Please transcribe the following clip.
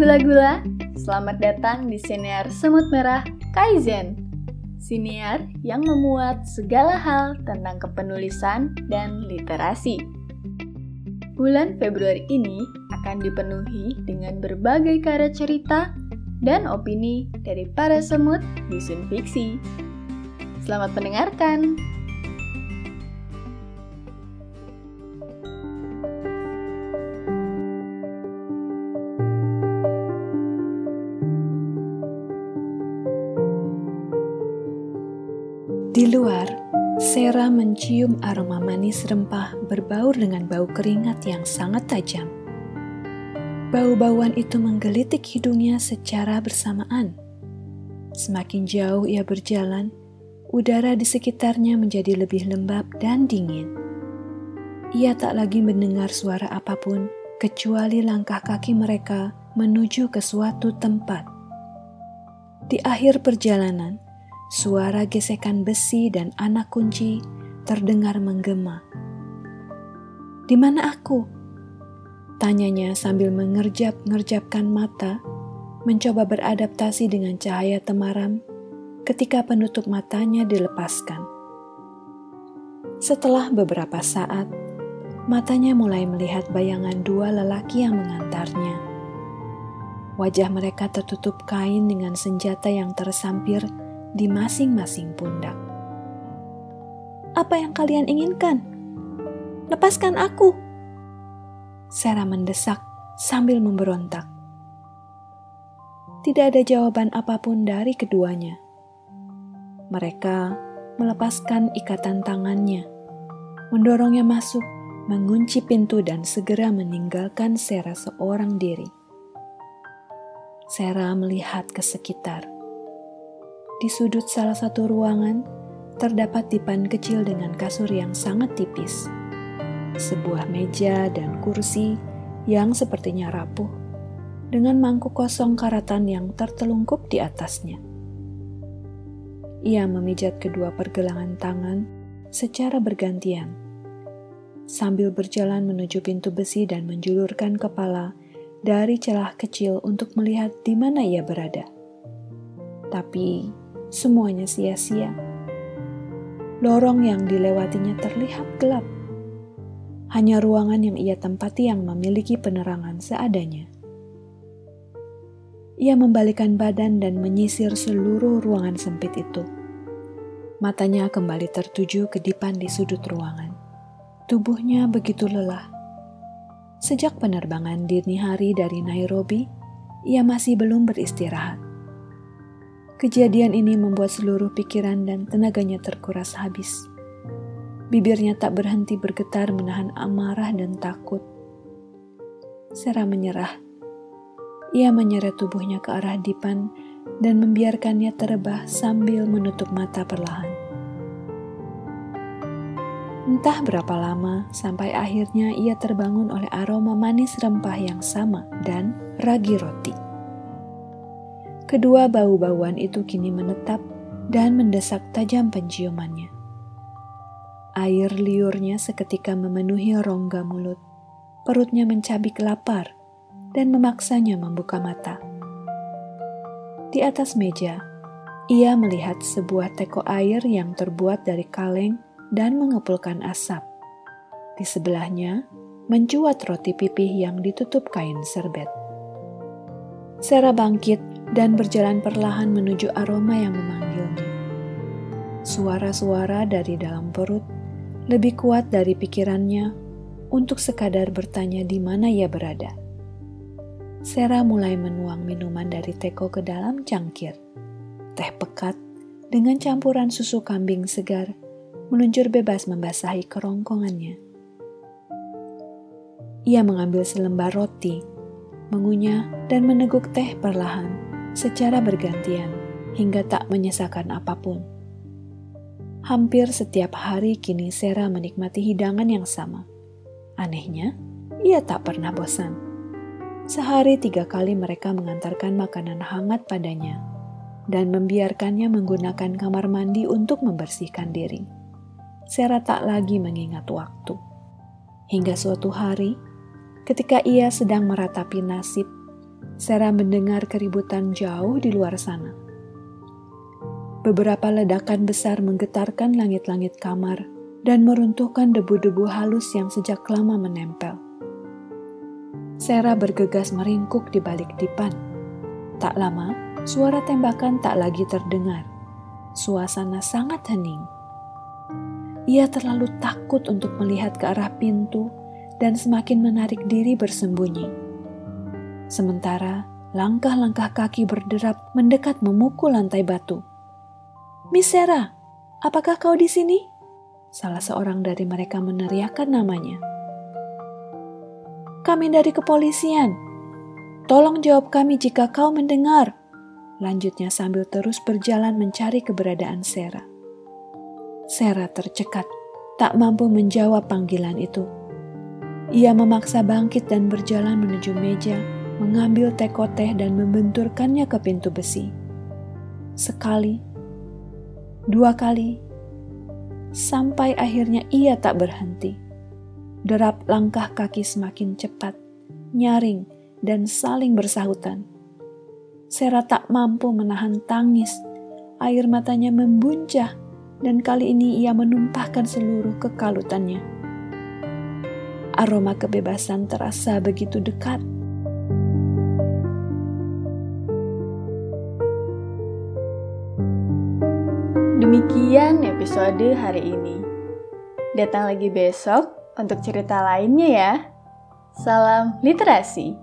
gula-gula, selamat datang di siniar Semut Merah Kaizen. Siniar yang memuat segala hal tentang kepenulisan dan literasi. Bulan Februari ini akan dipenuhi dengan berbagai karya cerita dan opini dari para semut di Sun Fiksi. Selamat mendengarkan! Di luar, Sarah mencium aroma manis rempah berbaur dengan bau keringat yang sangat tajam. Bau-bauan itu menggelitik hidungnya secara bersamaan. Semakin jauh ia berjalan, udara di sekitarnya menjadi lebih lembab dan dingin. Ia tak lagi mendengar suara apa pun kecuali langkah kaki mereka menuju ke suatu tempat. Di akhir perjalanan, Suara gesekan besi dan anak kunci terdengar menggema. Di mana aku? Tanyanya sambil mengerjap-ngerjapkan mata, mencoba beradaptasi dengan cahaya temaram ketika penutup matanya dilepaskan. Setelah beberapa saat, matanya mulai melihat bayangan dua lelaki yang mengantarnya. Wajah mereka tertutup kain dengan senjata yang tersampir di masing-masing pundak. Apa yang kalian inginkan? Lepaskan aku! Sarah mendesak sambil memberontak. Tidak ada jawaban apa pun dari keduanya. Mereka melepaskan ikatan tangannya, mendorongnya masuk, mengunci pintu dan segera meninggalkan Sarah seorang diri. Sarah melihat ke sekitar di sudut salah satu ruangan, terdapat dipan kecil dengan kasur yang sangat tipis. Sebuah meja dan kursi yang sepertinya rapuh, dengan mangkuk kosong karatan yang tertelungkup di atasnya. Ia memijat kedua pergelangan tangan secara bergantian, sambil berjalan menuju pintu besi dan menjulurkan kepala dari celah kecil untuk melihat di mana ia berada. Tapi semuanya sia-sia. Lorong yang dilewatinya terlihat gelap. Hanya ruangan yang ia tempati yang memiliki penerangan seadanya. Ia membalikan badan dan menyisir seluruh ruangan sempit itu. Matanya kembali tertuju ke dipan di sudut ruangan. Tubuhnya begitu lelah. Sejak penerbangan dini hari dari Nairobi, ia masih belum beristirahat. Kejadian ini membuat seluruh pikiran dan tenaganya terkuras habis. Bibirnya tak berhenti bergetar menahan amarah dan takut. Sarah menyerah. Ia menyeret tubuhnya ke arah Dipan dan membiarkannya terebah sambil menutup mata perlahan. Entah berapa lama sampai akhirnya ia terbangun oleh aroma manis rempah yang sama dan ragi roti. Kedua bau-bauan itu kini menetap dan mendesak tajam penciumannya. Air liurnya seketika memenuhi rongga mulut. Perutnya mencabik lapar dan memaksanya membuka mata. Di atas meja, ia melihat sebuah teko air yang terbuat dari kaleng dan mengepulkan asap. Di sebelahnya, mencuat roti pipih yang ditutup kain serbet. Sarah bangkit dan berjalan perlahan menuju aroma yang memanggilnya. Suara-suara dari dalam perut lebih kuat dari pikirannya untuk sekadar bertanya di mana ia berada. Sarah mulai menuang minuman dari teko ke dalam cangkir. Teh pekat dengan campuran susu kambing segar meluncur bebas membasahi kerongkongannya. Ia mengambil selembar roti, mengunyah dan meneguk teh perlahan secara bergantian hingga tak menyesakan apa pun. Hampir setiap hari kini Sarah menikmati hidangan yang sama. Anehnya, ia tak pernah bosan. Sehari tiga kali mereka mengantarkan makanan hangat padanya dan membiarkannya menggunakan kamar mandi untuk membersihkan diri. Sarah tak lagi mengingat waktu. Hingga suatu hari, ketika ia sedang meratapi nasib Sarah mendengar keributan jauh di luar sana. Beberapa ledakan besar menggetarkan langit-langit kamar dan meruntuhkan debu-debu halus yang sejak lama menempel. Sarah bergegas meringkuk di balik dipan. Tak lama, suara tembakan tak lagi terdengar. Suasana sangat hening. Ia terlalu takut untuk melihat ke arah pintu dan semakin menarik diri bersembunyi. Sementara langkah-langkah kaki berderap mendekat memukul lantai batu. Miss Sarah, apakah kau di sini? Salah seorang dari mereka meneriakkan namanya. Kami dari kepolisian. Tolong jawab kami jika kau mendengar. Lanjutnya sambil terus berjalan mencari keberadaan Sarah. Sarah tercekat, tak mampu menjawab panggilan itu. Ia memaksa bangkit dan berjalan menuju meja mengambil tekoteh dan membenturkannya ke pintu besi. Sekali, dua kali, sampai akhirnya ia tak berhenti. Derap langkah kaki semakin cepat, nyaring, dan saling bersahutan. Sera tak mampu menahan tangis, air matanya membuncah, dan kali ini ia menumpahkan seluruh kekalutannya. Aroma kebebasan terasa begitu dekat Demikian episode hari ini. Datang lagi besok untuk cerita lainnya ya. Salam literasi.